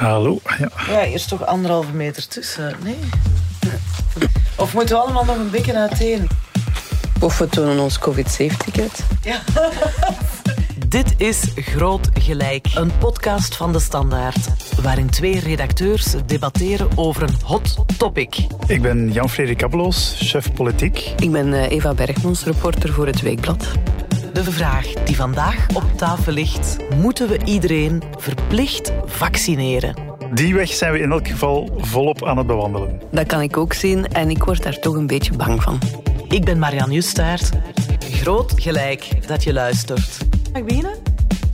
Hallo. Ja. Ja, hier is toch anderhalve meter tussen. Nee? Of moeten we allemaal nog een beetje uiteen? Of we tonen ons COVID-safe-ticket. Ja. Dit is Groot Gelijk, een podcast van De Standaard. Waarin twee redacteurs debatteren over een hot topic. Ik ben Jan-Frederik Abbeloos, chef politiek. Ik ben eh, Eva Bergmans, reporter voor het Weekblad. De vraag die vandaag op tafel ligt: moeten we iedereen verplicht vaccineren? Die weg zijn we in elk geval volop aan het bewandelen. Dat kan ik ook zien en ik word daar toch een beetje bang van. Ik ben Marianne Justaert. Groot gelijk dat je luistert. Mag ik beginnen?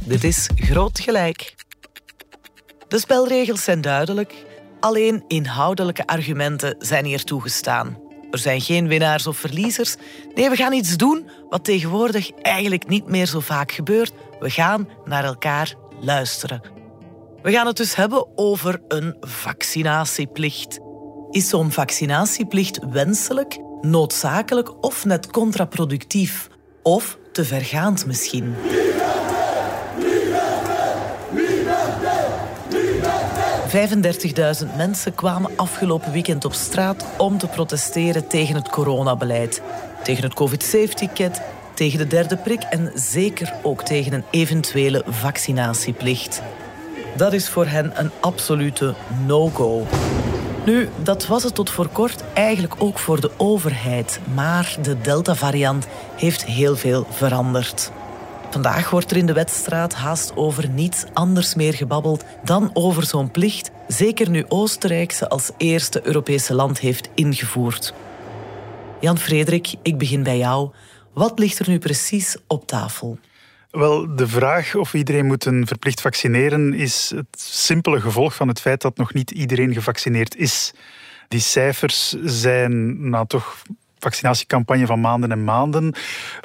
Dit is Groot Gelijk. De spelregels zijn duidelijk. Alleen inhoudelijke argumenten zijn hier toegestaan. Er zijn geen winnaars of verliezers. Nee, we gaan iets doen wat tegenwoordig eigenlijk niet meer zo vaak gebeurt. We gaan naar elkaar luisteren. We gaan het dus hebben over een vaccinatieplicht. Is zo'n vaccinatieplicht wenselijk, noodzakelijk of net contraproductief? Of te vergaand misschien? 35.000 mensen kwamen afgelopen weekend op straat om te protesteren tegen het coronabeleid. Tegen het COVID-safe-ticket, tegen de derde prik en zeker ook tegen een eventuele vaccinatieplicht. Dat is voor hen een absolute no-go. Nu, dat was het tot voor kort eigenlijk ook voor de overheid. Maar de Delta-variant heeft heel veel veranderd. Vandaag wordt er in de wedstraat haast over niets anders meer gebabbeld dan over zo'n plicht, zeker nu Oostenrijk ze als eerste Europese land heeft ingevoerd. Jan Frederik, ik begin bij jou. Wat ligt er nu precies op tafel? Wel, de vraag of iedereen moet verplicht vaccineren is het simpele gevolg van het feit dat nog niet iedereen gevaccineerd is. Die cijfers zijn nou toch vaccinatiecampagne van maanden en maanden.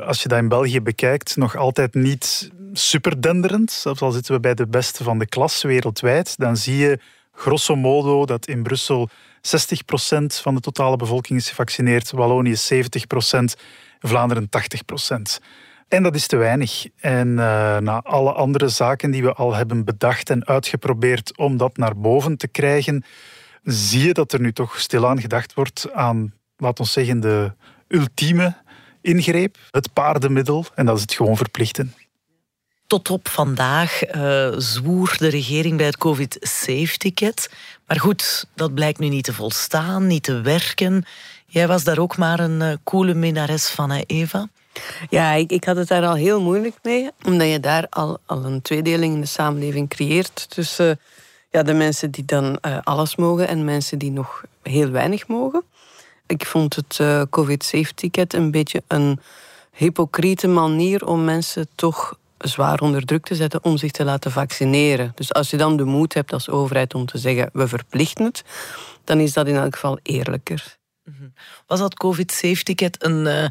Als je dat in België bekijkt, nog altijd niet super denderend. Zelfs al zitten we bij de beste van de klas wereldwijd, dan zie je grosso modo dat in Brussel 60% van de totale bevolking is gevaccineerd, Wallonië 70%, Vlaanderen 80%. En dat is te weinig. En uh, na alle andere zaken die we al hebben bedacht en uitgeprobeerd om dat naar boven te krijgen, zie je dat er nu toch stilaan gedacht wordt aan laat ons zeggen, de ultieme ingreep, het paardenmiddel, en dat is het gewoon verplichten. Tot op vandaag uh, zwoer de regering bij het COVID-safe-ticket. Maar goed, dat blijkt nu niet te volstaan, niet te werken. Jij was daar ook maar een uh, coole minnares van, hè, Eva? Ja, ik, ik, had het daar al heel moeilijk mee, omdat je daar al, al een tweedeling in de samenleving creëert tussen ja, de mensen die dan uh, alles mogen en mensen die nog heel weinig mogen. Ik vond het uh, COVID-safe-ticket een beetje een hypocriete manier om mensen toch zwaar onder druk te zetten om zich te laten vaccineren. Dus als je dan de moed hebt als overheid om te zeggen we verplichten het, dan is dat in elk geval eerlijker. Mhm. Was dat COVID-safe-ticket een, uh,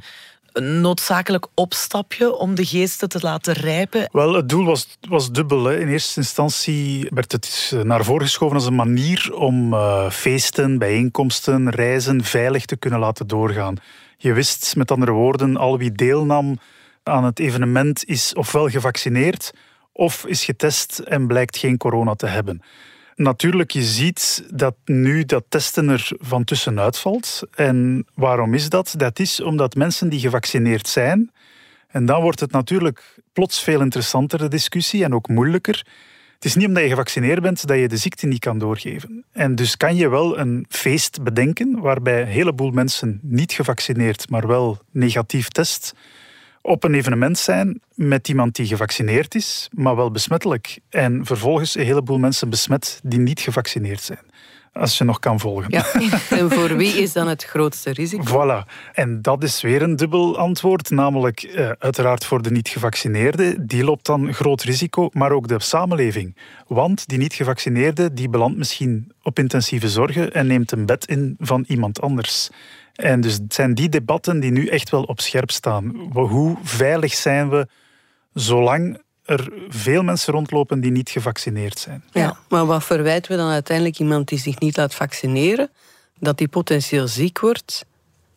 een noodzakelijk opstapje om de geesten te laten rijpen? Wel, het doel was, was dubbel. Hè. In eerste instantie werd het naar voren geschoven als een manier om uh, feesten, bijeenkomsten, reizen veilig te kunnen laten doorgaan. Je wist met andere woorden, al wie deelnam aan het evenement is ofwel gevaccineerd of is getest en blijkt geen corona te hebben. Natuurlijk, je ziet dat nu dat testen er van tussenuit valt. En waarom is dat? Dat is omdat mensen die gevaccineerd zijn, en dan wordt het natuurlijk plots veel interessanter, de discussie, en ook moeilijker. Het is niet omdat je gevaccineerd bent dat je de ziekte niet kan doorgeven. En dus kan je wel een feest bedenken waarbij een heleboel mensen niet gevaccineerd, maar wel negatief test, op een evenement zijn met iemand die gevaccineerd is, maar wel besmettelijk. En vervolgens een heleboel mensen besmet die niet gevaccineerd zijn. Als je nog kan volgen. Ja. En voor wie is dan het grootste risico? Voilà. En dat is weer een dubbel antwoord. Namelijk, eh, uiteraard voor de niet-gevaccineerde. Die loopt dan groot risico, maar ook de samenleving. Want die niet-gevaccineerde die belandt misschien op intensieve zorgen en neemt een bed in van iemand anders. En dus het zijn die debatten die nu echt wel op scherp staan. Hoe veilig zijn we zolang er veel mensen rondlopen die niet gevaccineerd zijn? Ja, maar wat verwijten we dan uiteindelijk iemand die zich niet laat vaccineren? Dat die potentieel ziek wordt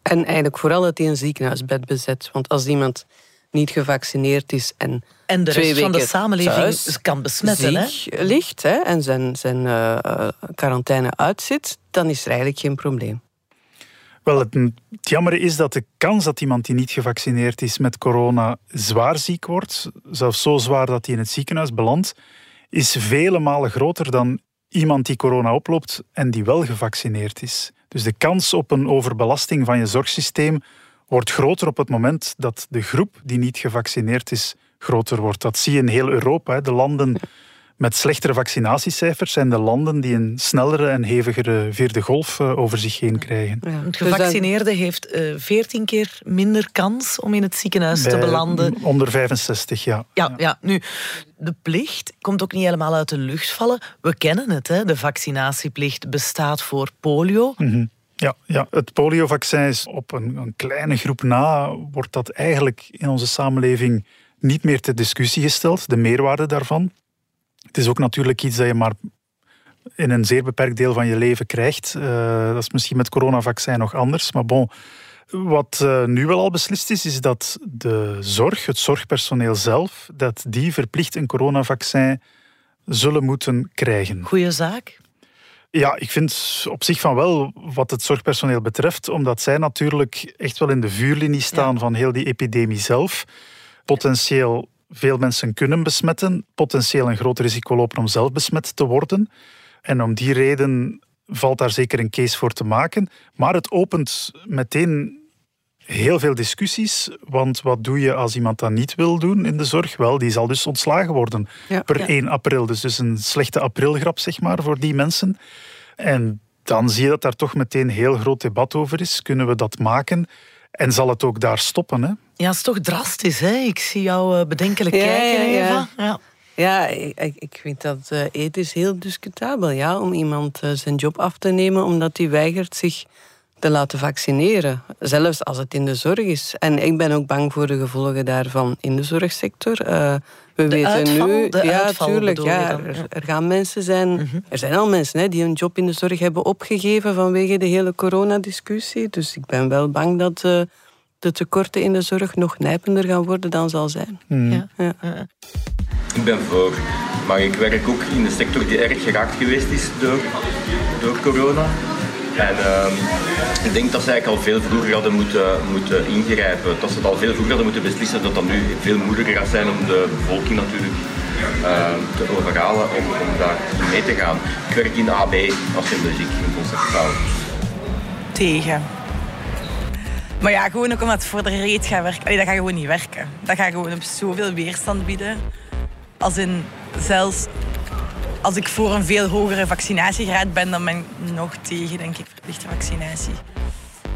en eigenlijk vooral dat hij een ziekenhuisbed bezet. Want als iemand niet gevaccineerd is en, en de twee rest van de samenleving thuis kan besmetten. Hè? ligt hè, en zijn, zijn eh, eh, quarantaine uitzit, dan is er eigenlijk geen probleem. Wel, het, het jammer is dat de kans dat iemand die niet gevaccineerd is met corona zwaar ziek wordt, zelfs zo zwaar dat hij in het ziekenhuis belandt, is vele malen groter dan iemand die corona oploopt en die wel gevaccineerd is. Dus de kans op een overbelasting van je zorgsysteem wordt groter op het moment dat de groep die niet gevaccineerd is groter wordt. Dat zie je in heel Europa. De landen met slechtere vaccinatiecijfers zijn de landen die een snellere en hevigere vierde golf eh, over zich heen krijgen. Ja. Een gevaccineerde heeft uh, eh, 14 keer minder kans om in het ziekenhuis te belanden. Onder 65, ja. ja. Ja, nu, de plicht komt ook niet helemaal uit de lucht vallen. We kennen het, hè? de vaccinatieplicht bestaat voor polio. Mm Ja, ja, het poliovaccin is op een, een, kleine groep na, wordt dat eigenlijk in onze samenleving niet meer ter discussie gesteld, de meerwaarde daarvan. Het is ook natuurlijk iets dat je maar in een zeer beperkt deel van je leven krijgt. Uh, dat is misschien met coronavaccin nog anders. Maar bon, wat uh, nu wel al beslist is, is dat de zorg, het zorgpersoneel zelf, dat die verplicht een coronavaccin zullen moeten krijgen. Goeie zaak. Ja, ik vind op zich van wel wat het zorgpersoneel betreft, omdat zij natuurlijk echt wel in de vuurlinie staan van heel die epidemie zelf. Potentieel veel mensen kunnen besmetten, potentieel een groot risico lopen om zelf besmet te worden. En om die reden valt daar zeker een case voor te maken. Maar het opent meteen heel veel discussies. Want wat doe je als iemand dat niet wil doen in de zorg? Wel, die zal dus ontslagen worden per 1 april. Dus, dus een slechte aprilgrap, zeg maar, voor die mensen. En dan zie je dat daar toch meteen heel groot debat over is. Kunnen we dat maken? En zal het ook daar stoppen? Hè? Ja, het is toch drastisch, hè? Ik zie jou eh, bedenkelijk kijken, ja, Eva. Ja. Ja, ik, ik vind dat uh, ethisch heel discutabel, ja, om iemand uh, zijn job af te nemen omdat hij weigert zich te laten vaccineren. Zelfs als het in de zorg is. En ik ben ook bang voor de gevolgen daarvan in de zorgsector. Uh, we de weten uitval, nu. ja, tuurlijk. Ja, er, er, gaan mensen zijn. Mm -hmm. Er zijn al mensen hè, die hun job in de zorg hebben opgegeven vanwege de hele coronadiscussie. Dus ik ben wel bang dat de tekorten in de zorg nog nijpender gaan worden dan zal zijn. Mm. Ja. Ja. Ik ben voor, maar ik werk ook in de sector die erg geraakt geweest is door, door corona. En uh, ik denk dat ze eigenlijk al veel vroeger hadden moeten, moeten ingrijpen. Dat ze het al veel vroeger hadden moeten beslissen. Dat dat nu veel moeilijker gaat zijn om de bevolking natuurlijk uh, te overhalen om, om daar mee te gaan. Ik werk in AB als in muziek in concertzaal. Tegen. Maar ja, gewoon ook omdat het voor de reet gaat werken. Allee, dat gaat gewoon niet werken. Dat gaat gewoon op zoveel weerstand bieden. Als in zelfs als ik voor een veel hogere vaccinatiegraad ben, dan ben ik nog tegen, denk ik, verplichte vaccinatie.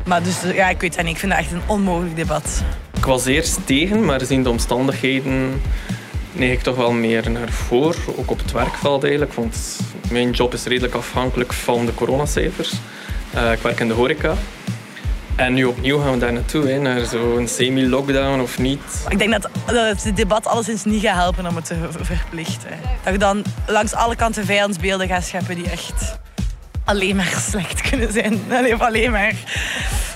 Maar dus ja, ik weet het niet. Ik vind dat echt een onmogelijk debat. Ik was eerst tegen, maar gezien de omstandigheden neig ik toch wel meer naar voor. Ook op het werkveld eigenlijk, want mijn job is redelijk afhankelijk van de coronacijfers. Uh, ik werk in de horeca. En nu opnieuw gaan we daar naartoe, hè, naar zo'n semi-lockdown of niet. Ik denk dat, dat het debat alleszins niet gaat helpen om het te verplichten. Dat je dan langs alle kanten vijandsbeelden gaat scheppen die echt alleen maar slecht kunnen zijn. Of alleen maar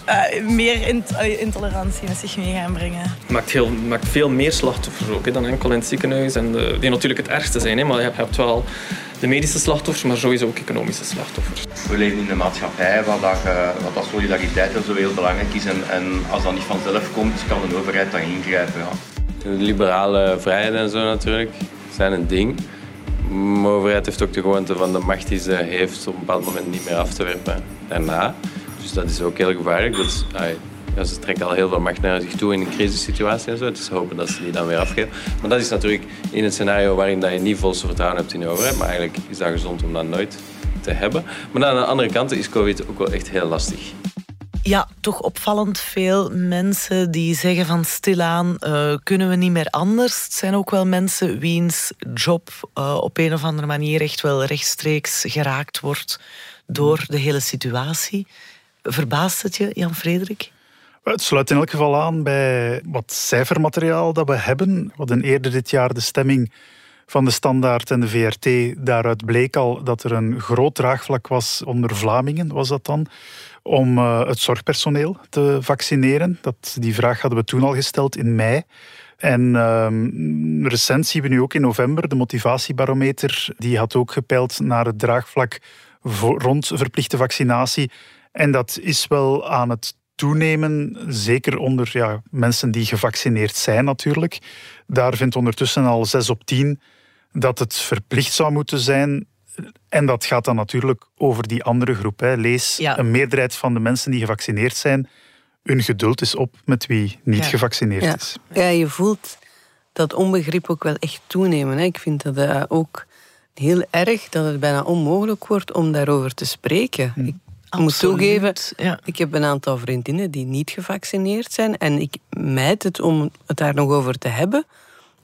uh, meer intolerantie met zich mee gaan brengen. Het maakt, heel, maakt veel meer slachtoffers ook hè, dan enkel in het ziekenhuis. En de, die natuurlijk het ergste zijn, hè, maar je hebt wel de medische slachtoffers, maar sowieso ook economische slachtoffers. We leven in een maatschappij waar, dat, waar dat solidariteit en zo heel belangrijk is. En, en, als dat niet vanzelf komt, kan een overheid daar ingrijpen. Ja. De liberale vrijheden en zo natuurlijk zijn een ding. Maar de overheid heeft ook de gewoonte van de macht die ze heeft op een bepaald moment niet meer af te werpen daarna. Dus dat is ook heel gevaarlijk. Dat ja, ze trekken al heel veel macht naar zich toe in een crisissituatie en zo. Dus hopen dat ze die dan weer afgeven. Maar dat is natuurlijk in het scenario waarin dat je niet volste vertrouwen hebt in de overheid. Maar eigenlijk is dat gezond om dat nooit te hebben. Maar aan de andere kant is COVID ook wel echt heel lastig. Ja, toch opvallend veel mensen die zeggen van stilaan uh, kunnen we niet meer anders. Het zijn ook wel mensen wiens job uh, op een of andere manier echt wel rechtstreeks geraakt wordt door de hele situatie. Verbaast het je, Jan-Frederik? Het sluit in elk geval aan bij wat cijfermateriaal dat we hebben. We hadden eerder dit jaar de stemming van de Standaard en de VRT. Daaruit bleek al dat er een groot draagvlak was onder Vlamingen, was dat dan, om uh, het zorgpersoneel te vaccineren. Dat, die vraag hadden we toen al gesteld in mei. En ehm, recent zien we nu ook in november de motivatiebarometer. Die had ook gepeild naar het draagvlak rond verplichte vaccinatie. En dat is wel aan het toenemen, zeker onder ja, mensen die gevaccineerd zijn natuurlijk. Daar vindt ondertussen al 6 op 10 dat het verplicht zou moeten zijn. En dat gaat dan natuurlijk over die andere groep. Hè. Lees, een meerderheid van de mensen die gevaccineerd zijn, hun geduld is op met wie niet gevaccineerd is. Ja, je voelt dat onbegrip ook wel echt toenemen. Hè. Ik vind dat uh, ook heel erg dat het bijna onmogelijk wordt om daarover te spreken. Hm. Ik moet toegeven, ja. ik heb een aantal vriendinnen die niet gevaccineerd zijn en ik mijd het om het daar nog over te hebben.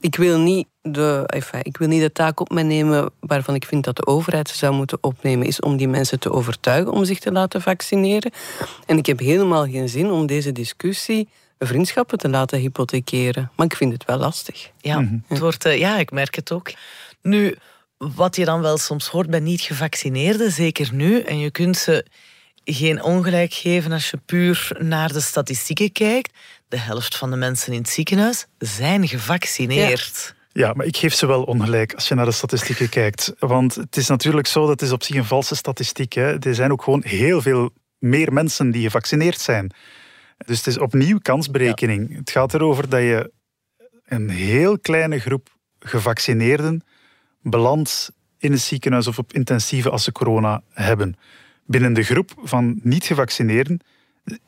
Ik wil niet de, enfin, ik wil niet de taak op me nemen waarvan ik vind dat de overheid ze zou moeten opnemen, is om die mensen te overtuigen om zich te laten vaccineren. En ik heb helemaal geen zin om deze discussie vriendschappen te laten hypothekeren. Maar ik vind het wel lastig. Ja, mhm. het wordt, eh, ja ik merk het ook. Nu, wat je dan wel soms hoort bij niet-gevaccineerden, zeker nu, en je kunt ze geen ongelijk geven als je puur naar de statistieken kijkt. De helft van de mensen in het ziekenhuis zijn gevaccineerd. Ja. maar ik geef ze wel ongelijk als je naar de statistieken kijkt. Want het is natuurlijk zo, dat is op zich een valse statistiek. Hè. Er zijn ook gewoon heel veel meer mensen die gevaccineerd zijn. Dus het is opnieuw kansberekening. Het gaat erover dat je een heel kleine groep gevaccineerden belandt in het ziekenhuis of op intensieve als ze corona hebben. Binnen de groep van niet-gevaccineerden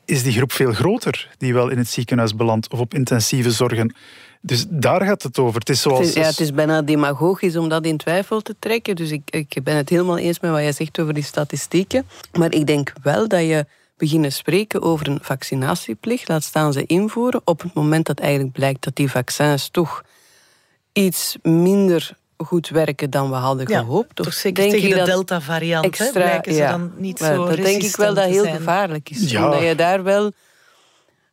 is die groep veel groter die wel in het ziekenhuis belandt of op intensieve zorgen. Dus daar gaat het over. Het is, zoals... het is, ja, het is bijna demagogisch om dat in twijfel te trekken. Dus ik, ik ben het helemaal eens met wat jij zegt over die statistieken. Maar ik denk wel dat je beginnen spreken over een vaccinatieplicht, laat staan ze invoeren, op het moment dat eigenlijk blijkt dat die vaccins toch iets minder goed werken dan we hadden gehoopt. toch zeker denk tegen de Delta-variant extra, blijken ze dan niet zo Dat denk ik wel dat heel gevaarlijk is. Ja. Omdat je daar wel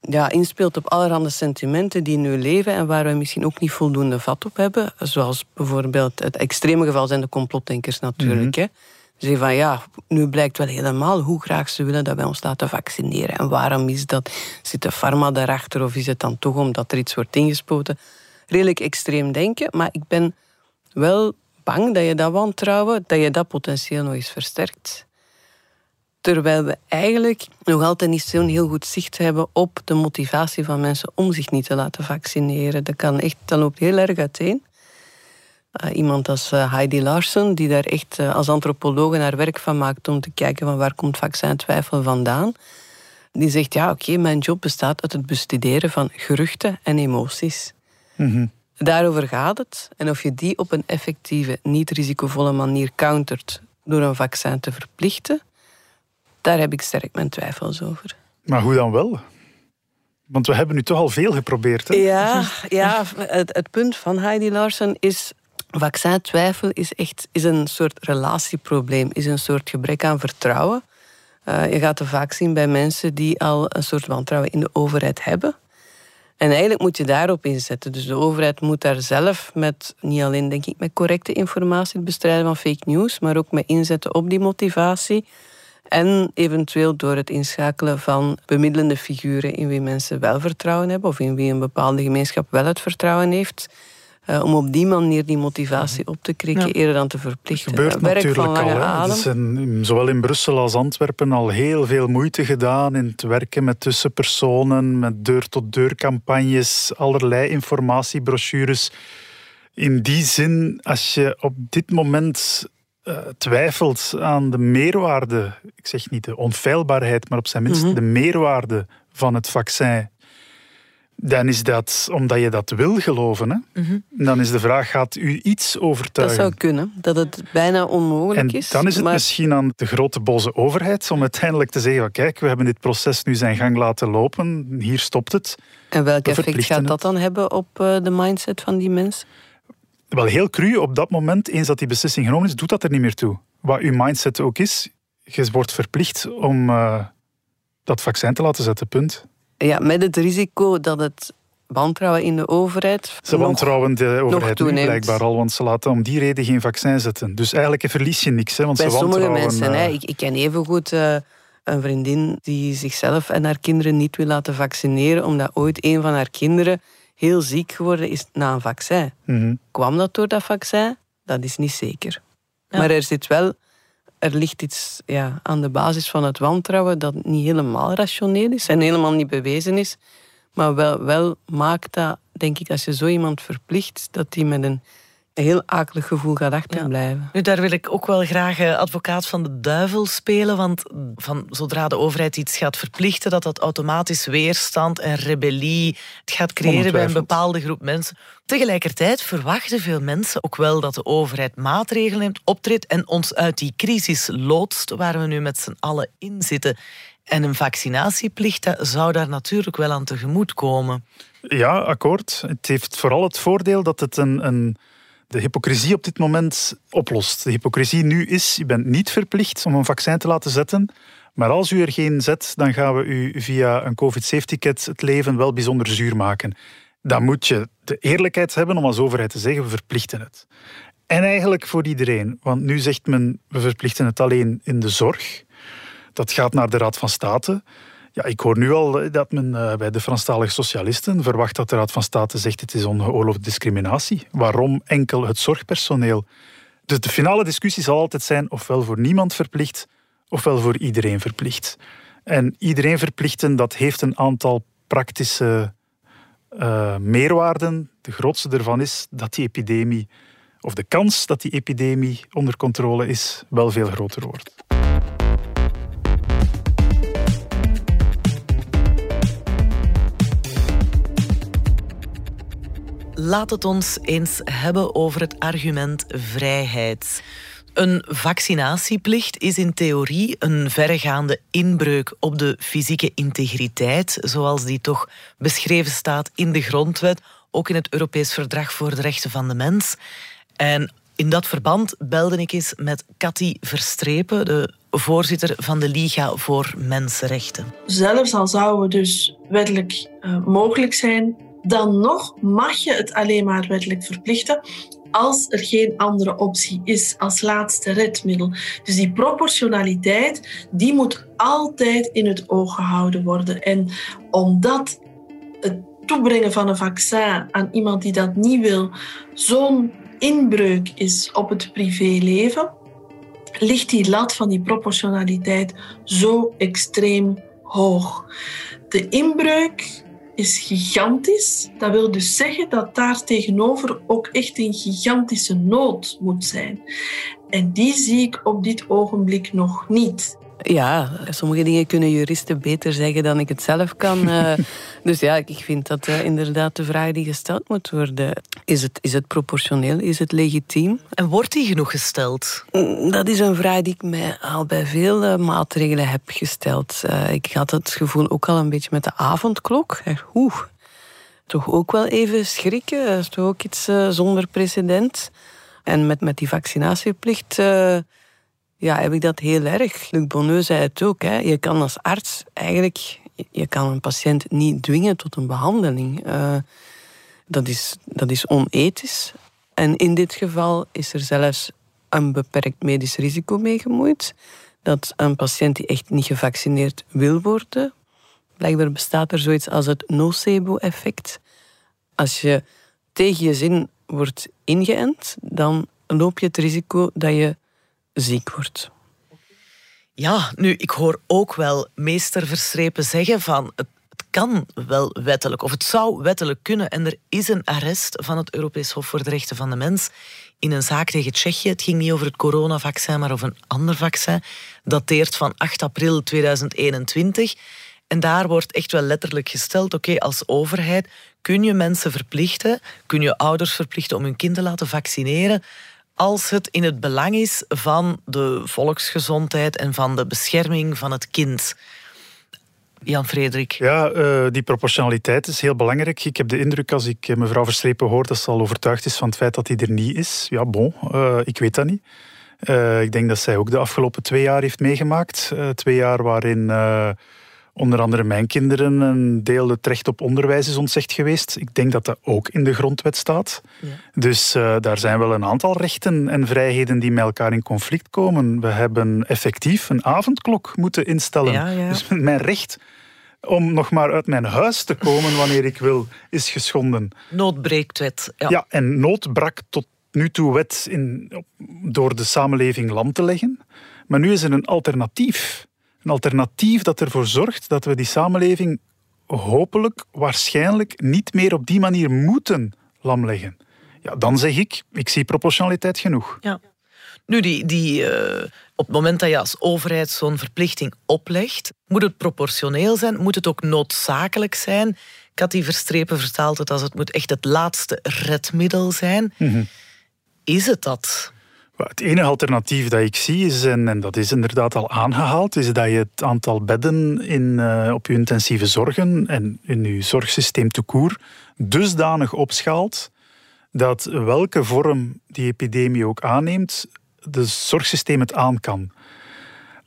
ja, inspeelt op allerhande sentimenten die nu leven en waar we misschien ook niet voldoende vat op hebben. Zoals bijvoorbeeld het extreme geval zijn de complotdenkers natuurlijk. Mm Ze van ja, nu blijkt wel helemaal hoe graag ze willen dat wij ons laten vaccineren. En waarom is dat? Zit de pharma daarachter of is het dan toch omdat er iets wordt ingespoten? Redelijk extreem denken, maar ik ben wel bang dat je dat wantrouwen, dat je dat potentieel nog eens versterkt. Terwijl we eigenlijk nog altijd niet zo'n heel goed zicht hebben op de motivatie van mensen om zich niet te laten vaccineren. Dat, kan echt, dat loopt heel erg uiteen. Uh, iemand als uh, Heidi Larsen, die daar echt uh, als antropologe naar werk van maakt om te kijken van waar komt vaccintwijfel vandaan. Die zegt, ja oké, mijn job bestaat uit het bestuderen van geruchten en emoties. Mm Daarover gaat het. En of je die op een effectieve, niet risicovolle manier countert door een vaccin te verplichten, daar heb ik sterk mijn twijfels over. Maar hoe dan wel? Want we hebben nu toch al veel geprobeerd. Hè? Ja, ja het, het punt van Heidi Larsen is vaccintwijfel is echt is een soort relatieprobleem, is een soort gebrek aan vertrouwen. Uh, je gaat het vaak zien bij mensen die al een soort wantrouwen in de overheid hebben. En eigenlijk moet je daarop inzetten. Dus de overheid moet daar zelf met, niet alleen denk ik met correcte informatie, het bestrijden van fake news, maar ook met inzetten op die motivatie. En eventueel door het inschakelen van bemiddelende figuren in wie mensen wel vertrouwen hebben of in wie een bepaalde gemeenschap wel het vertrouwen heeft. Uh, om op die manier die motivatie op te krikken, eerder dan te verplichten. Het gebeurt Werk natuurlijk al. Er is in, zowel in Brussel als Antwerpen al heel veel moeite gedaan in het werken met tussenpersonen, met deur-tot-deur campagnes, allerlei informatiebrochures. In die zin, als je op dit moment uh, twijfelt aan de meerwaarde, ik zeg niet de onfeilbaarheid, maar op zijn minst mhm. de meerwaarde van het vaccin dan is dat omdat je dat wil geloven. Hè? Mhm. Dan is de vraag, gaat u iets overtuigen? Dat zou kunnen, dat het bijna onmogelijk en is. dan is het misschien aan de grote boze overheid om uiteindelijk te zeggen, kijk, we hebben dit proces nu zijn gang laten lopen, hier stopt het. En welk effect gaat dat dan hebben op eh, de mindset van die mensen? Wel, heel cru, op dat moment, eens dat die beslissing genomen is, doet dat er niet meer toe. Wat uw mindset ook is, je wordt verplicht om uh, dat vaccin te laten zetten, punt. Ja, met het risico dat het wantrouwen in de overheid. Ze wantrouwen de overheid nu blijkbaar al, want ze laten om die reden geen vaccin zetten. Dus eigenlijk verlies je niks. Hè, want Bij ze sommige mensen, hè, ik, ik ken evengoed uh, een vriendin die zichzelf en haar kinderen niet wil laten vaccineren, omdat ooit een van haar kinderen heel ziek geworden is na een vaccin. Mhm. Kwam dat door dat vaccin? Dat is niet zeker. Maar er zit wel, er ligt iets ja, aan de basis van het wantrouwen dat niet helemaal rationeel is en helemaal niet bewezen is. Maar wel, wel maakt dat, denk ik, als je zo iemand verplicht, dat die met een heel akelig gevoel gaat achterblijven. Nu, daar wil ik ook wel graag eh, advocaat van de duivel spelen. Want van, zodra de overheid iets gaat verplichten, dat dat automatisch weerstand en rebellie het gaat creëren bij een bepaalde groep mensen. Tegelijkertijd verwachten veel mensen ook wel dat de overheid maatregelen neemt, optreedt en ons uit die crisis loodst waar we nu met z'n allen in zitten. En een vaccinatieplicht zou daar natuurlijk wel aan tegemoet komen. Ja, akkoord. Het heeft vooral het voordeel dat het een, een, de hypocrisie op dit moment oplost. De hypocrisie nu is, je bent niet verplicht om een vaccin te laten zetten, maar als u er geen zet, dan gaan we u via een COVID-safe-ticket het leven wel bijzonder zuur maken. Dan moet je de eerlijkheid hebben om als overheid te zeggen, we verplichten het. En eigenlijk voor iedereen, want nu zegt men, we verplichten het alleen in de zorg. Dat gaat naar de Raad van State. Ja, ik hoor nu al eh, dat men eh, bij de Franstalige socialisten verwacht dat de Raad van State zegt het is ongeoorloofde discriminatie. Waarom enkel het zorgpersoneel? Dus de finale discussie zal altijd zijn ofwel voor niemand verplicht, ofwel voor iedereen verplicht. En iedereen verplichten, dat heeft een aantal praktische eh, meerwaarden. De grootste daarvan is dat die epidemie, of de kans dat die epidemie onder controle is, wel veel groter wordt. Laat het ons eens hebben over het argument vrijheid. Een vaccinatieplicht is in theorie een verregaande inbreuk op de fysieke integriteit, zoals die toch beschreven staat in de grondwet, ook in het Europees Verdrag voor de Rechten van de Mens. En in dat verband belde ik eens met Cathy Verstrepen, de voorzitter van de Liga voor Mensenrechten. Zelfs al zou het dus wettelijk uh, mogelijk zijn, dan nog mag je het alleen maar wettelijk verplichten als er geen andere optie is als laatste redmiddel. Dus die proportionaliteit, die moet altijd in het oog gehouden worden. En omdat het toebrengen van een vaccin aan iemand die dat niet wil, zo'n inbreuk is op het privéleven, ligt die lat van die proportionaliteit zo extreem hoog. De inbreuk is gigantisch. Dat wil dus zeggen dat daar tegenover ook echt een gigantische nood moet zijn. En die zie ik op dit ogenblik nog niet. Ja, sommige dingen kunnen juristen beter zeggen dan ik het zelf kan. uh, dus ja, ik vind dat uh, inderdaad de vraag die gesteld moet worden. Is het, is het proportioneel? Is het legitiem? En wordt die genoeg gesteld? Dat is een vraag die ik mij al bij veel uh, maatregelen heb gesteld. Eh, ik had het gevoel ook al een beetje met de avondklok. Oeh, toch ook wel even schrikken. Dat is toch ook iets zonder precedent. En met, met die vaccinatieplicht ja, heb ik dat heel erg. Luc Bonneux zei het ook. Hè. Je kan als arts eigenlijk... Je kan een patiënt niet dwingen tot een behandeling. Uh, dat, is, dat is onethisch. En in dit geval is er zelfs een beperkt medisch risico mee gemoeid. Dat een patiënt die echt niet gevaccineerd wil worden... Blijkbaar bestaat er zoiets als het nocebo-effect. Als je tegen je zin wordt ingeënt, dan loop je het risico dat je ziek wordt. Ja, nu, ik hoor ook wel meester Verstrepen zeggen van het, kan wel wettelijk, of het zou wettelijk kunnen. En er is een arrest van het Europees Hof voor de Rechten van de Mens in een zaak tegen Tsjechië. Het ging niet over het coronavaccin, maar over een ander vaccin. Dateert van 8 april 2021. En daar wordt echt wel letterlijk gesteld, oké, als overheid kun je mensen verplichten, kun je ouders verplichten om hun kind te laten vaccineren, als het in het belang is van de volksgezondheid en van de bescherming van het kind. Jan Frederik. Ja, uh, die proportionaliteit is heel belangrijk. Ik heb de indruk, als ik mevrouw Verstrepen hoor, dat ze al overtuigd is van het feit dat die er niet is. Ja, bon, uh, ik weet dat niet. Ik denk dat zij ook de afgelopen twee jaar heeft meegemaakt. twee jaar waarin onder andere mijn kinderen een deel het recht op onderwijs is ontzegd geweest. Ik denk dat dat ook in de grondwet staat. Ja. Dus uh, daar zijn wel een aantal rechten en vrijheden die met elkaar in conflict komen. We hebben effectief een avondklok moeten instellen. Ja, ja. Dus mijn recht om nog maar uit mijn huis te komen wanneer ik wil, is geschonden. Noodbreektwet. Ja. Ja, en nood brak tot nu toe wet in, door de samenleving lam te leggen. Maar nu is er een alternatief. Een alternatief dat ervoor zorgt dat we die samenleving hopelijk, waarschijnlijk niet meer op die manier moeten lamleggen. Ja, dan zeg ik, ik zie proportionaliteit genoeg. Ja. Nu, die, die, uh, op het moment dat je als overheid zo'n verplichting oplegt, moet het proportioneel zijn, moet het ook noodzakelijk zijn. Ik had die verstrepen vertaald het als het moet echt het laatste redmiddel zijn. Mhm. Is het dat? Het enige alternatief dat ik zie, is, en, dat is inderdaad al aangehaald, is dat je het aantal bedden in, uh, op je intensieve zorgen en in je zorgsysteem toekoer dusdanig opschaalt dat welke vorm die epidemie ook aanneemt, de zorgsysteem het aan kan.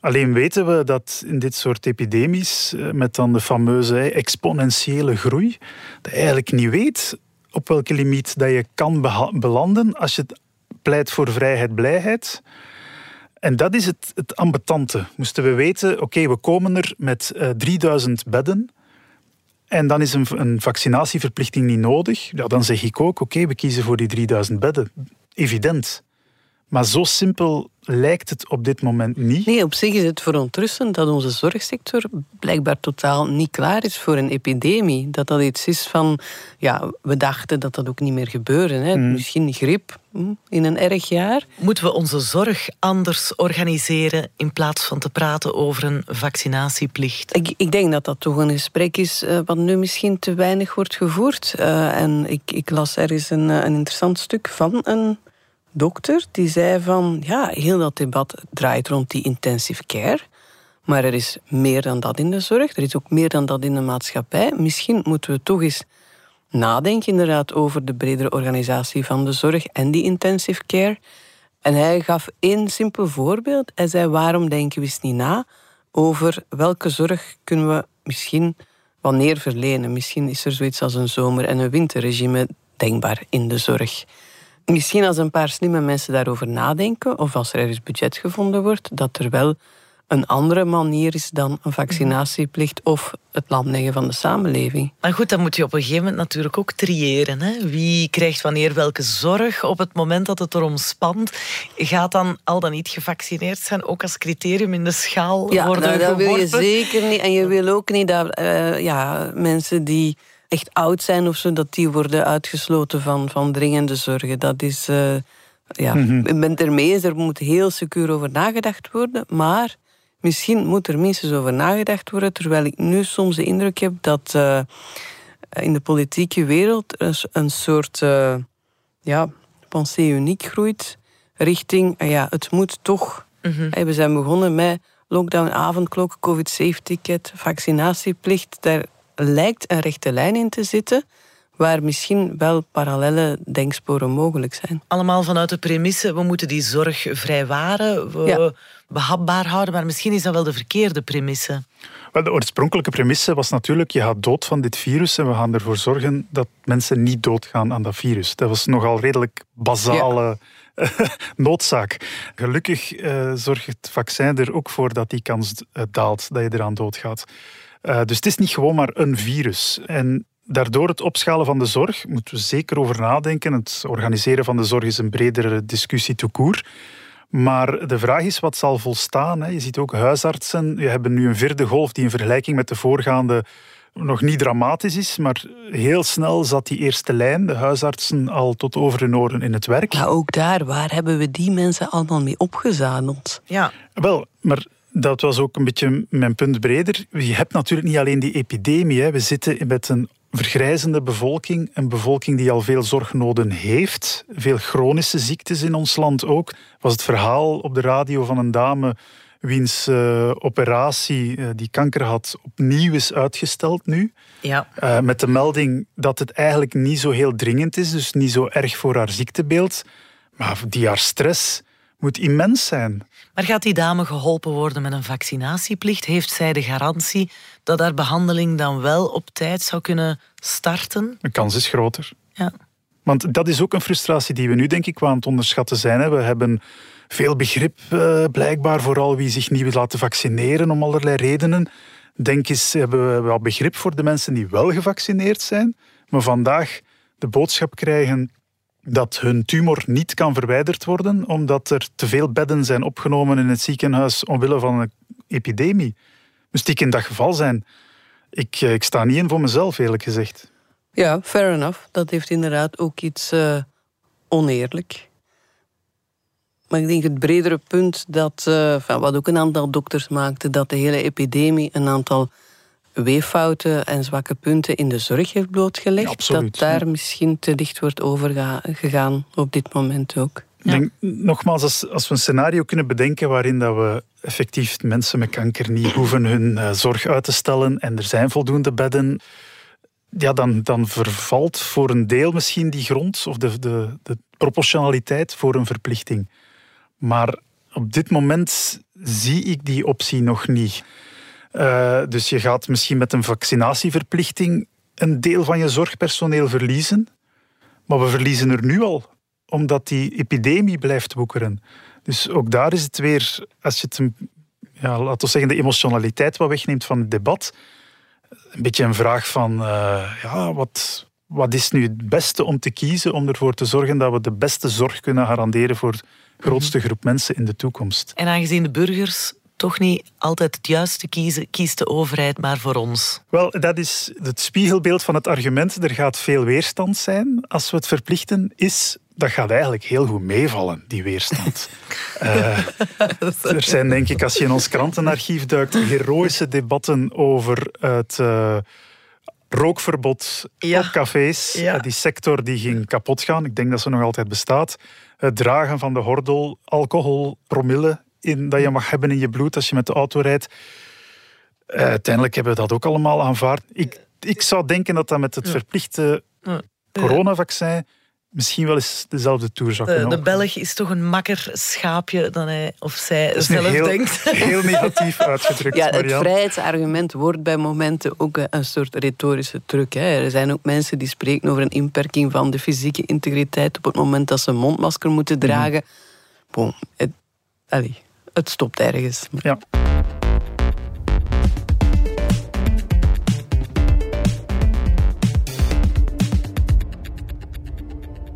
Alleen weten we dat in dit soort epidemies, eh, met dan de fameuze exponentiële groei, dat je eigenlijk niet weet op welke limiet dat je kan belanden als je pleit voor vrijheid, blijheid. En dat is het, het ambetante. Moesten we weten, oké, we komen er met uh, eh, 3000 bedden en dan is een, een, vaccinatieverplichting niet nodig. Ja, dan zeg ik ook, oké, we kiezen voor die 3000 bedden. Evident. Maar zo simpel lijkt het op dit moment niet. Nee, op zich is het verontrustend dat onze zorgsector blijkbaar totaal niet klaar is voor een epidemie. Dat dat iets is van, ja, we dachten dat dat ook niet meer gebeurde. Hè. Mm. Misschien griep hm, in een erg jaar. Moeten we onze zorg anders organiseren in plaats van te praten over een vaccinatieplicht? Ik, ik denk dat dat toch een gesprek is uh, wat nu misschien te weinig wordt gevoerd. Uh, en ik, ik las ergens een, eh, een interessant stuk van een dokter die zei van ja, heel dat debat draait rond die intensive care. Maar er is meer dan dat in de zorg, er is ook meer dan dat in de maatschappij. Misschien moeten we toch eens nadenken inderdaad over de bredere organisatie van de zorg en die intensive care. En hij gaf één simpel voorbeeld. Hij zei waarom denken we eens niet na over welke zorg kunnen we misschien wanneer verlenen. Misschien is er zoiets als een zomer- en een winterregime denkbaar in de zorg. Misschien als een paar slimme mensen daarover nadenken, of als er ergens budget gevonden wordt, dat er wel een andere manier is dan een vaccinatieplicht of het lamleggen van de samenleving. Maar goed, dan moet je op een gegeven moment natuurlijk ook triëren. Hè? Wie krijgt wanneer welke zorg op het moment dat het erom spant? Gaat dan al dan niet gevaccineerd zijn ook als criterium in de schaal ja, worden nou, dat wil je zeker niet. En je wil ook niet dat uh, ja, mensen die echt oud zijn of zo, dat die worden uitgesloten van, van dringende zorgen. Dat is, uh, ja, mm -hmm. ik ben het ermee eens, er moet heel secuur over nagedacht worden, maar misschien moet er minstens over nagedacht worden, terwijl ik nu soms de indruk heb dat uh, in de politieke wereld een, een soort uh, ja, pensée uniek groeit richting, ja, het moet toch. Mm -hmm. We zijn begonnen met lockdown, avondklok, covid-safe-ticket, vaccinatieplicht. Daar lijkt een rechte lijn in te zitten waar misschien wel parallele denksporen mogelijk zijn. Allemaal vanuit de premisse, we moeten die zorg vrijwaren, we behapbaar houden, maar misschien is dat wel de verkeerde premisse. Wel, de oorspronkelijke premisse was natuurlijk, je gaat dood van dit virus en we gaan ervoor zorgen dat mensen niet doodgaan aan dat virus. Dat was nogal redelijk basale noodzaak. Gelukkig uh, zorgt het vaccin er ook voor dat die kans uh, daalt dat je eraan doodgaat. Uh, dus het is niet gewoon maar een virus. En daardoor het opschalen van de zorg moeten we zeker over nadenken. Het organiseren van de zorg is een bredere discussie toekoer. Maar de vraag is wat zal volstaan. Je ziet ook huisartsen. We hebben nu een vierde golf die in vergelijking met de voorgaande nog niet dramatisch is, maar heel snel zat die eerste lijn, de huisartsen, al tot over hun oren in het werk. Ja, ook daar, waar hebben we die mensen allemaal mee opgezadeld? Ja. Wel, maar dat was ook een beetje mijn punt breder. Je hebt natuurlijk niet alleen die epidemie. Hè. We zitten met een vergrijzende bevolking, een bevolking die al veel zorgnoden heeft, veel chronische ziektes in ons land ook. Was het verhaal op de radio van een dame wiens uh, operatie uh, die kanker had opnieuw is uitgesteld nu. Ja. Uh, met de melding dat het eigenlijk niet zo heel dringend is, dus niet zo erg voor haar ziektebeeld. Maar die haar stress moet immens zijn. Maar gaat die dame geholpen worden met een vaccinatieplicht? Heeft zij de garantie dat haar behandeling dan wel op tijd zou kunnen starten? De kans is groter. Ja. Want dat is ook een frustratie die we nu denk ik aan het onderschatten zijn. We hebben veel begrip uh, blijkbaar vooral wie zich niet wil laten vaccineren om allerlei redenen. Denk eens, hebben we wel begrip voor de mensen die wel gevaccineerd zijn, maar vandaag de boodschap krijgen dat hun tumor niet kan verwijderd worden omdat er te veel bedden zijn opgenomen in het ziekenhuis omwille van een epidemie. Moest ik in dat geval zijn? Ik, eh, ik sta niet in voor mezelf, eerlijk gezegd. Ja, fair enough. Dat heeft inderdaad ook iets uh, oneerlijk. Maar ik denk het bredere punt dat, uh, wat ook een aantal dokters maakte, dat de hele epidemie een aantal weeffouten en zwakke punten in de zorg heeft blootgelegd. dat daar misschien te dicht wordt overgegaan op dit moment ook. Denk, nogmaals, als, als we een scenario kunnen bedenken waarin dat we effectief mensen met kanker niet hoeven hun uh, zorg uit te stellen en er zijn voldoende bedden, ja, dan, dan vervalt voor een deel misschien die grond of de, de, de proportionaliteit voor een verplichting. Maar op dit moment zie ik die optie nog niet. Uh, dus je gaat misschien met een vaccinatieverplichting een deel van je zorgpersoneel verliezen. Maar we verliezen er nu al, omdat die epidemie blijft woekeren. Dus ook daar is het weer, als je het, ja, laten we zeggen, de emotionaliteit wat wegneemt van het debat, een beetje een vraag van, uh, ja, wat, wat is nu het beste om te kiezen om ervoor te zorgen dat we de beste zorg kunnen garanderen voor de grootste groep mensen in de toekomst? En aangezien de burgers toch niet altijd het juiste kiezen, kiest de overheid maar voor ons. Wel, dat is het spiegelbeeld van het argument. Er gaat veel weerstand zijn als we het verplichten. Is dat gaat eigenlijk heel goed meevallen, die weerstand. uh, er zijn, denk ik, als je in ons krantenarchief duikt, heroïsche debatten over het uh, rookverbod op cafés. Ja. Uh, die sector die ging kapot gaan. Ik denk dat ze nog altijd bestaat. Het dragen van de hordel, alcohol, promille in, dat je mag hebben in je bloed als je met de auto rijdt. Uh, uiteindelijk hebben we dat ook allemaal aanvaard. Ik, ik zou denken dat dat met het verplichte coronavaccin misschien wel eens dezelfde toer zou kunnen De, de Belg is toch een makker schaapje dan hij of zij zelf heel, denkt. Heel negatief uitgedrukt, Ja, het vrijheidsargument wordt bij momenten ook een soort retorische truc. Hè. Er zijn ook mensen die spreken over een inperking van de fysieke integriteit op het moment dat ze een mondmasker moeten mhm. dragen. Bon, het, allez, het stopt ergens. Ja.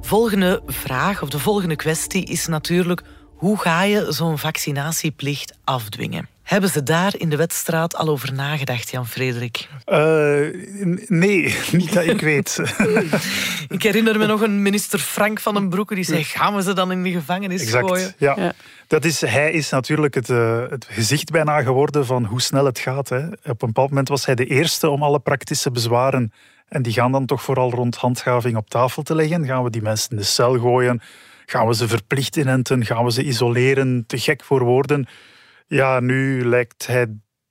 Volgende vraag of de volgende kwestie is natuurlijk hoe ga je zo'n vaccinatieplicht afdwingen? Hebben ze daar in de wedstraat al over nagedacht, Jan-Frederik? Uh, nee, niet dat ik weet. ik herinner me nog een minister Frank van den Broeke die zei: gaan we ze dan in de gevangenis exact, gooien? Ja. ja. Dat is, hij is natuurlijk het, uh, het, gezicht bijna geworden van hoe snel het gaat. Hè. Op een bepaald moment was hij de eerste om alle praktische bezwaren, en die gaan dan toch vooral rond handhaving op tafel te leggen. Gaan we die mensen in de cel gooien? Gaan we ze verplicht inenten? Gaan we ze isoleren? Te gek voor woorden. Ja, nu lijkt hij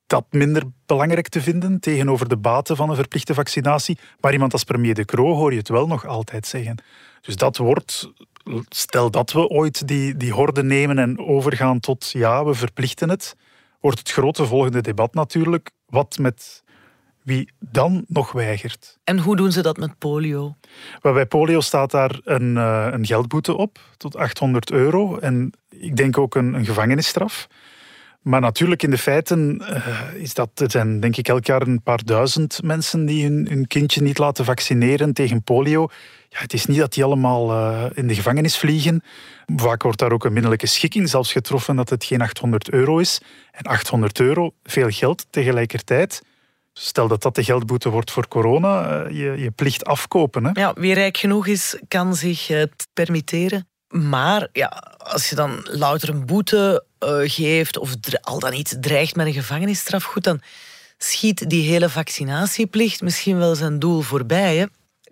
dat minder belangrijk te vinden tegenover de baten van een verplichte vaccinatie. Maar iemand als premier De Croo hoor je het wel nog altijd zeggen. Dus dat wordt, stel dat we ooit die, die horde nemen en overgaan tot ja, we verplichten het, wordt het grote volgende debat natuurlijk. Wat met wie dan nog weigert. En hoe doen ze dat met polio? Wel, bij polio staat daar een, uh, een geldboete op, tot 800 euro. En ik denk ook een, een gevangenisstraf. Maar natuurlijk, in de feiten uh, is dat, er zijn denk ik elk jaar een paar duizend mensen die hun, kindje niet laten vaccineren tegen polio. Ja, het is niet dat die allemaal uh, in de gevangenis vliegen. Vaak wordt daar ook een middelijke schikking zelfs getroffen dat het geen 800 euro is. En 800 euro, veel geld tegelijkertijd. Stel dat dat de geldboete wordt voor corona, uh, je, je plicht afkopen. Hè? Ja, wie rijk genoeg is, kan zich het permitteren. Maar ja, als je dan louter een boete uh, geeft of al dan niet dreigt met een gevangenisstraf, goed, dan schiet die hele vaccinatieplicht misschien wel zijn doel voorbij. Hè?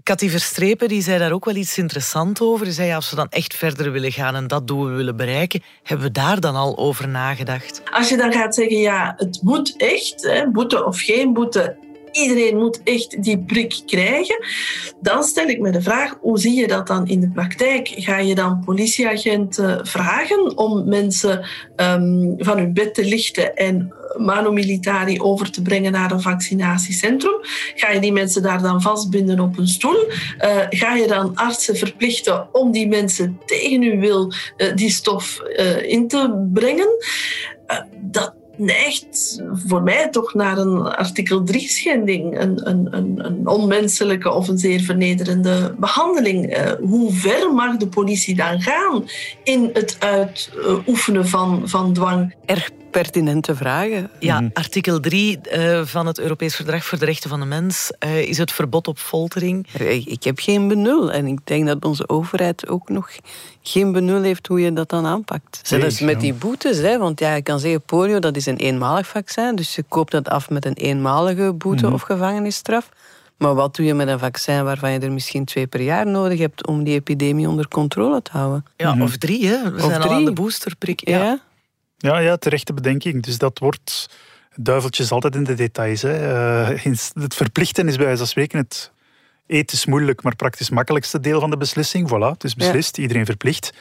Cathy Verstrepen die zei daar ook wel iets interessants over. Die zei, als we dan echt verder willen gaan en dat doel willen bereiken, hebben we daar dan al over nagedacht? Als je dan gaat zeggen, ja, het moet echt, hè, boete of geen boete, iedereen moet echt die prik krijgen. Dan stel ik me de vraag, hoe zie je dat dan in de praktijk? Ga je dan politieagenten vragen om mensen um, van hun bed te lichten en mano militari over te brengen naar een vaccinatiecentrum? Ga je die mensen daar dan vastbinden op een stoel? Uh, ga je dan artsen verplichten om die mensen tegen hun wil uh, die stof uh, in te brengen? dat neigt voor mij toch naar een artikel 3-schending. Een, een, een, een, onmenselijke of een zeer vernederende behandeling. Uh, hoe ver mag de politie dan gaan in het uitoefenen van, van dwang? Erg pertinente vragen. Ja, mhm. artikel 3 uh, eh, van het Europees Verdrag voor de Rechten van de Mens uh, is het verbod op foltering. Ik heb geen benul en ik denk dat onze overheid ook nog geen benul heeft hoe je dat dan aanpakt. Zelfs met die boetes, hè, want ja, je kan zeggen polio dat is een eenmalig vaccin, dus je koopt dat af met een eenmalige boete mhm. of gevangenisstraf. Maar wat doe je met een vaccin waarvan je er misschien twee per jaar nodig hebt om die epidemie onder controle te houden? Ja, of drie, hè? We of zijn drie. al aan de boosterprik. ja. Ja, ja, terechte bedenking. Dus dat wordt duiveltjes altijd in de details. Hè. Uh, het verplichten is bij wijze van spreken het ethisch moeilijk, maar praktisch makkelijkste deel van de beslissing. Voilà, het is beslist, iedereen verplicht.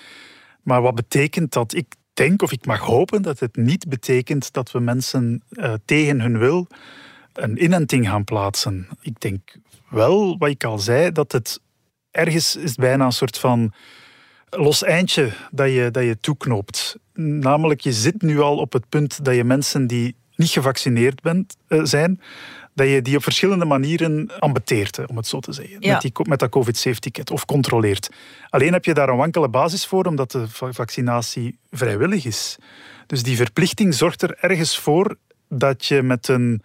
Maar wat betekent dat? Ik denk of ik mag hopen dat het niet betekent dat we mensen uh, tegen hun wil een inenting gaan plaatsen. Ik denk wel, wat ik al zei, dat het ergens is bijna een soort van los eindje dat je, dat je toeknoopt. Namelijk, je zit nu al op het punt dat je mensen die niet gevaccineerd bent, uh, zijn, dat je die op verschillende manieren ambeteert, om het zo te zeggen. Met, die, met dat COVID-safe-ticket of controleert. Alleen heb je daar een wankele basis voor, omdat de vaccinatie vrijwillig is. Dus die verplichting zorgt er ergens voor dat je met een,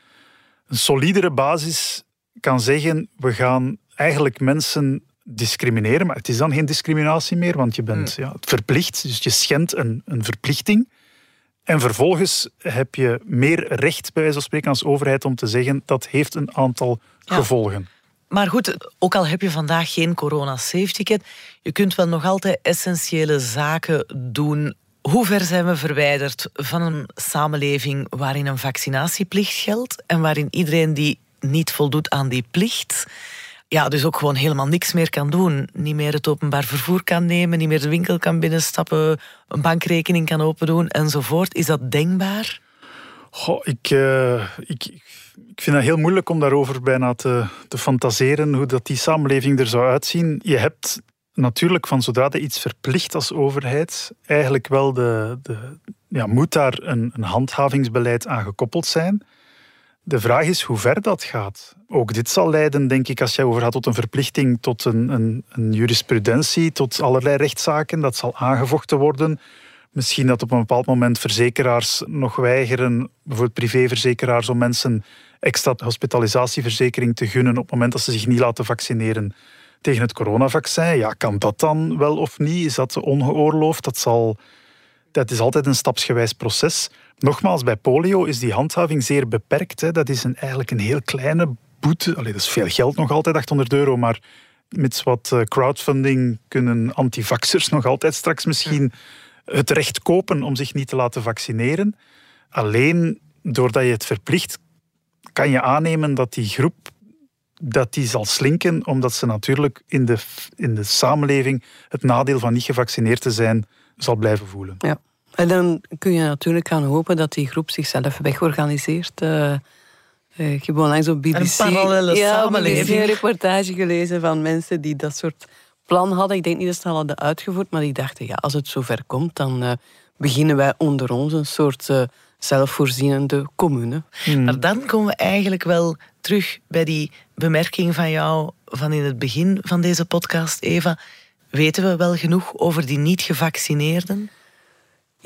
een solidere basis kan zeggen: we gaan eigenlijk mensen discrimineren, maar het is dan geen discriminatie meer, want je bent hmm. ja, verplicht, dus je schendt een, een verplichting. En vervolgens heb je meer recht, bij wijze van spreken, als overheid om te zeggen dat heeft een aantal gevolgen. Maar goed, ook al heb je vandaag geen corona-safe-ticket, je kunt wel nog altijd essentiële zaken doen. Hoe ver zijn we verwijderd van een samenleving waarin een vaccinatieplicht geldt en waarin iedereen die niet voldoet aan die plicht ja, dus ook gewoon helemaal niks meer kan doen. Niet meer het openbaar vervoer kan nemen, niet meer de winkel kan binnenstappen, een bankrekening kan opendoen enzovoort. Is dat denkbaar? Goh, ik, uh, ik, ik vind het heel moeilijk om daarover bijna te, te fantaseren hoe dat die samenleving er zou uitzien. Je hebt natuurlijk van zodra je iets verplicht als overheid, eigenlijk wel de, de ja, moet daar een, een handhavingsbeleid aan gekoppeld zijn. De vraag is hoe ver dat gaat. Ook dit zal leiden, denk ik, als jij overgaat tot een verplichting, tot een, een, een jurisprudentie, tot allerlei rechtszaken. Dat zal aangevochten worden. Misschien dat op een bepaald moment verzekeraars nog weigeren, bijvoorbeeld privéverzekeraars, om mensen extra hospitalisatieverzekering te gunnen op het moment dat ze zich niet laten vaccineren tegen het coronavaccin. Ja, kan dat dan wel of niet? Is dat ongeoorloofd? Dat, zal, dat is altijd een stapsgewijs proces. Nogmaals, bij polio is die handhaving zeer beperkt. Hè. Dat is een, eigenlijk een heel kleine boete. Allee, dat is veel geld nog altijd, 800 euro, maar met wat eh, crowdfunding kunnen antivaxers nog altijd straks misschien het recht kopen om zich niet te laten vaccineren. Alleen doordat je het verplicht, kan je aannemen dat die groep dat die zal slinken, omdat ze natuurlijk in de, in de samenleving het nadeel van niet gevaccineerd te zijn zal blijven voelen. Ja. En dan kun je natuurlijk gaan hopen dat die groep zichzelf wegorganiseert. Uh, ik heb onlangs op BBC, een parallele ja, samenleving. een reportage gelezen van mensen die dat soort plan hadden. Ik denk niet dat ze al hadden uitgevoerd, maar die dachten, ja, als het zover komt, dan uh, beginnen wij onder ons een soort uh, zelfvoorzienende commune. Hmm. Maar dan komen we eigenlijk wel terug bij die bemerking van jou van in het begin van deze podcast, Eva. Weten we wel genoeg over die niet-gevaccineerden?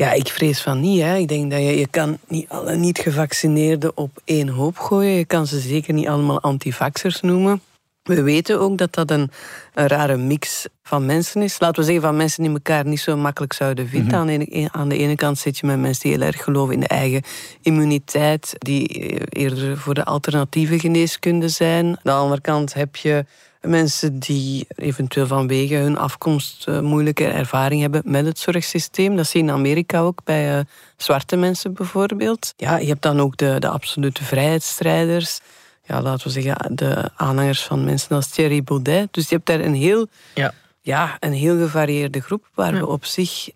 Ja, ik vrees van niet. Hè. Ik denk dat je, je kan niet alle niet-gevaccineerden op één hoop gooien. Je kan ze zeker niet allemaal antivaxers noemen. We weten ook dat dat een, een, rare mix van mensen is. Laten we zeggen van mensen die elkaar niet zo makkelijk zouden vinden. Mhm. aan, de aan, de ene, kant zit je met mensen die heel erg geloven in de eigen immuniteit, die eerder voor de alternatieve geneeskunde zijn. Aan de andere kant heb je Mensen die eventueel vanwege hun afkomst uh, moeilijke ervaring hebben met het zorgsysteem. Dat zie je in Amerika ook bij uh, zwarte mensen bijvoorbeeld. Ja, je hebt dan ook de, de absolute vrijheidsstrijders. Ja, laten we zeggen, de aanhangers van mensen als Thierry Baudet. Dus je hebt daar een heel, ja. Ja, een heel gevarieerde groep waar we op zich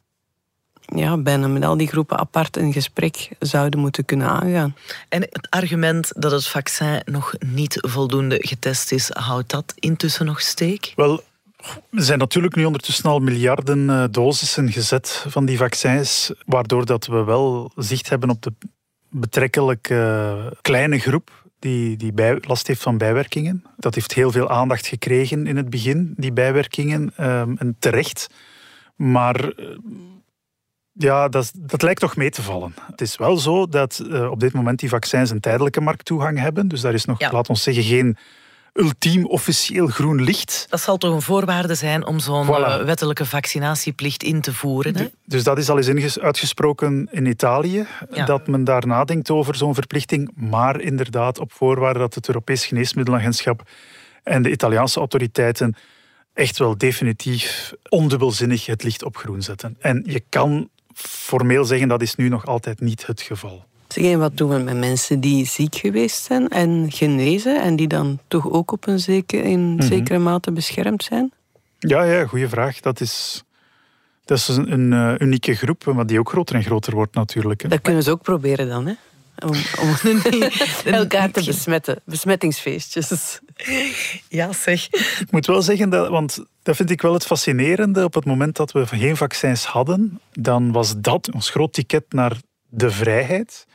ja, bijna met al die groepen apart een gesprek zouden moeten kunnen aangaan. En het argument dat het vaccin nog niet voldoende getest is, houdt dat intussen nog steek? Wel, er zijn natuurlijk nu ondertussen al miljarden eh, dosissen gezet van die vaccins, waardoor dat we wel zicht hebben op de betrekkelijk uh, kleine groep die, die bij, last heeft van bijwerkingen. Dat heeft heel veel aandacht gekregen in het begin, die bijwerkingen, um, en terecht. Maar ja, dat, dat lijkt toch mee te vallen. Het is wel zo dat uh, op dit moment die vaccins een tijdelijke markttoegang hebben. Dus daar is nog, ja. laat ons zeggen, geen ultiem officieel groen licht. Dat zal toch een voorwaarde zijn om zo'n voilà. wettelijke vaccinatieplicht in te voeren? Hè? Dus dat is al eens uitgesproken in Italië, ja. dat men daar nadenkt over zo'n verplichting. Maar inderdaad op voorwaarde dat het Europees Geneesmiddelenagentschap en de Italiaanse autoriteiten echt wel definitief ondubbelzinnig het licht op groen zetten. En je kan formeel zeggen dat is nu nog altijd niet het geval. Zeg, wat doen we met mensen die ziek geweest zijn en genezen en die dan toch ook op een zekere, in mm -hmm. zekere mate beschermd zijn? Ja, ja goede vraag. Dat is, dat is een, een uh, unieke groep, maar die ook groter en groter wordt natuurlijk. Hè. Dat kunnen ze ook proberen dan, hè? Om, om elkaar te besmetten. Besmettingsfeestjes. Ja, zeg. Ik moet wel zeggen, dat, want dat vind ik wel het fascinerende. Op het moment dat we geen vaccins hadden, dan was dat ons groot ticket naar de vrijheid.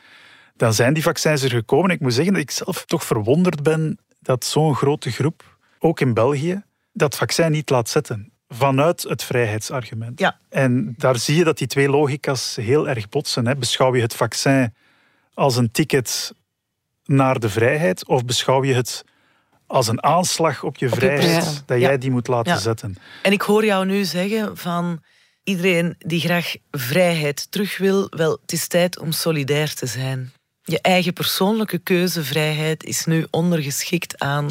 Dan zijn die vaccins er gekomen. Ik moet zeggen dat ik zelf toch verwonderd ben dat zo'n grote groep, ook in België, dat vaccin niet laat zetten. Vanuit het vrijheidsargument. Ja. En daar zie je dat die twee logica's heel erg botsen. Hè. Beschouw je het vaccin als een ticket naar de vrijheid of beschouw je het als een aanslag op je vrijheid dat jij die moet laten zetten? En ik hoor jou nu zeggen van iedereen die graag vrijheid terug wil, wel, het is tijd om solidair te zijn. Je eigen persoonlijke keuzevrijheid is nu ondergeschikt aan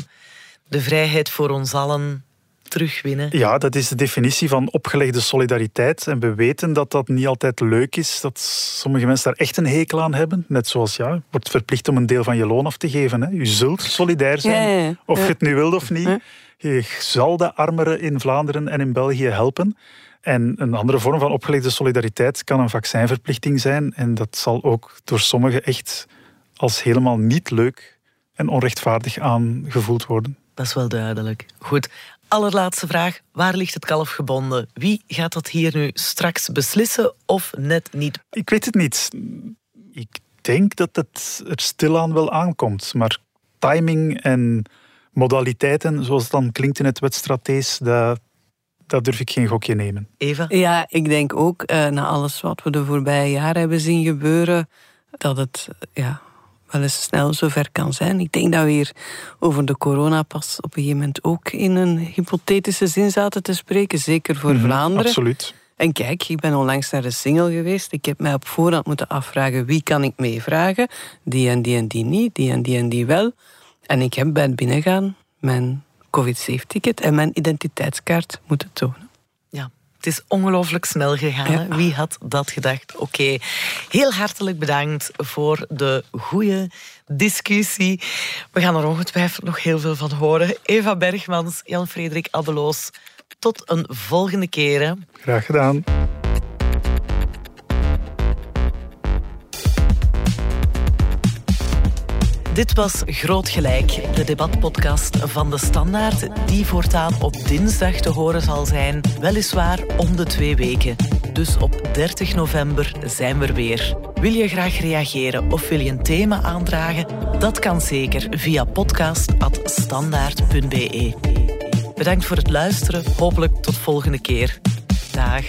de vrijheid voor ons allen terugwinnen. Ja, dat is de definitie van opgelegde solidariteit. En we weten dat dat niet altijd leuk is, dat sommige mensen daar echt een hekel aan hebben. Net zoals, ja, je wordt verplicht om een deel van je loon af te geven. Hè. Je zult solidair zijn, ja, ja, of je het nu wilt of niet. Je zal de armeren in Vlaanderen en in België helpen. En een andere vorm van opgelegde solidariteit kan een vaccinverplichting zijn. En dat zal ook door sommigen echt als helemaal niet leuk en onrechtvaardig aangevoeld worden. Dat is wel duidelijk. Goed, allerlaatste vraag. Waar ligt het kalf gebonden? Wie gaat dat hier nu straks beslissen of net niet? Ik weet het niet. Ik denk dat het er stilaan wel aankomt. Maar timing en modaliteiten, zoals het dan klinkt in het wedstratees, dat, dat durf ik geen gokje nemen. Eva? Ja, ik denk ook, uh, na alles wat we de voorbije jaren hebben zien gebeuren, dat het ja, wel eens snel zover kan zijn. Ik denk dat we hier over de corona pas op een gegeven moment ook in een hypothetische zin zaten te spreken, zeker voor mm -hmm, Vlaanderen. Absoluut. En kijk, ik ben onlangs naar de single geweest. Ik heb mij op voorhand moeten afvragen wie kan ik meevragen. Die en die en die niet, die en die en die wel. En ik heb bij het binnengaan mijn COVID-safe-ticket en mijn identiteitskaart moeten tonen. Het is ongelooflijk snel gegaan. Wie had dat gedacht? Oké, heel hartelijk bedankt voor de goede discussie. We gaan er ongetwijfeld nog heel veel van horen. Eva Bergmans, Jan-Frederik Abeloos. Tot een volgende keer. Graag gedaan. Dit was Groot Gelijk, de debatpodcast van de Standaard, die voortaan op dinsdag te horen zal zijn, weliswaar om de twee weken. Dus op 30 november zijn we er weer. Wil je graag reageren of wil je een thema aandragen? Dat kan zeker via podcast.standaard.be. Bedankt voor het luisteren, hopelijk tot volgende keer. Dag.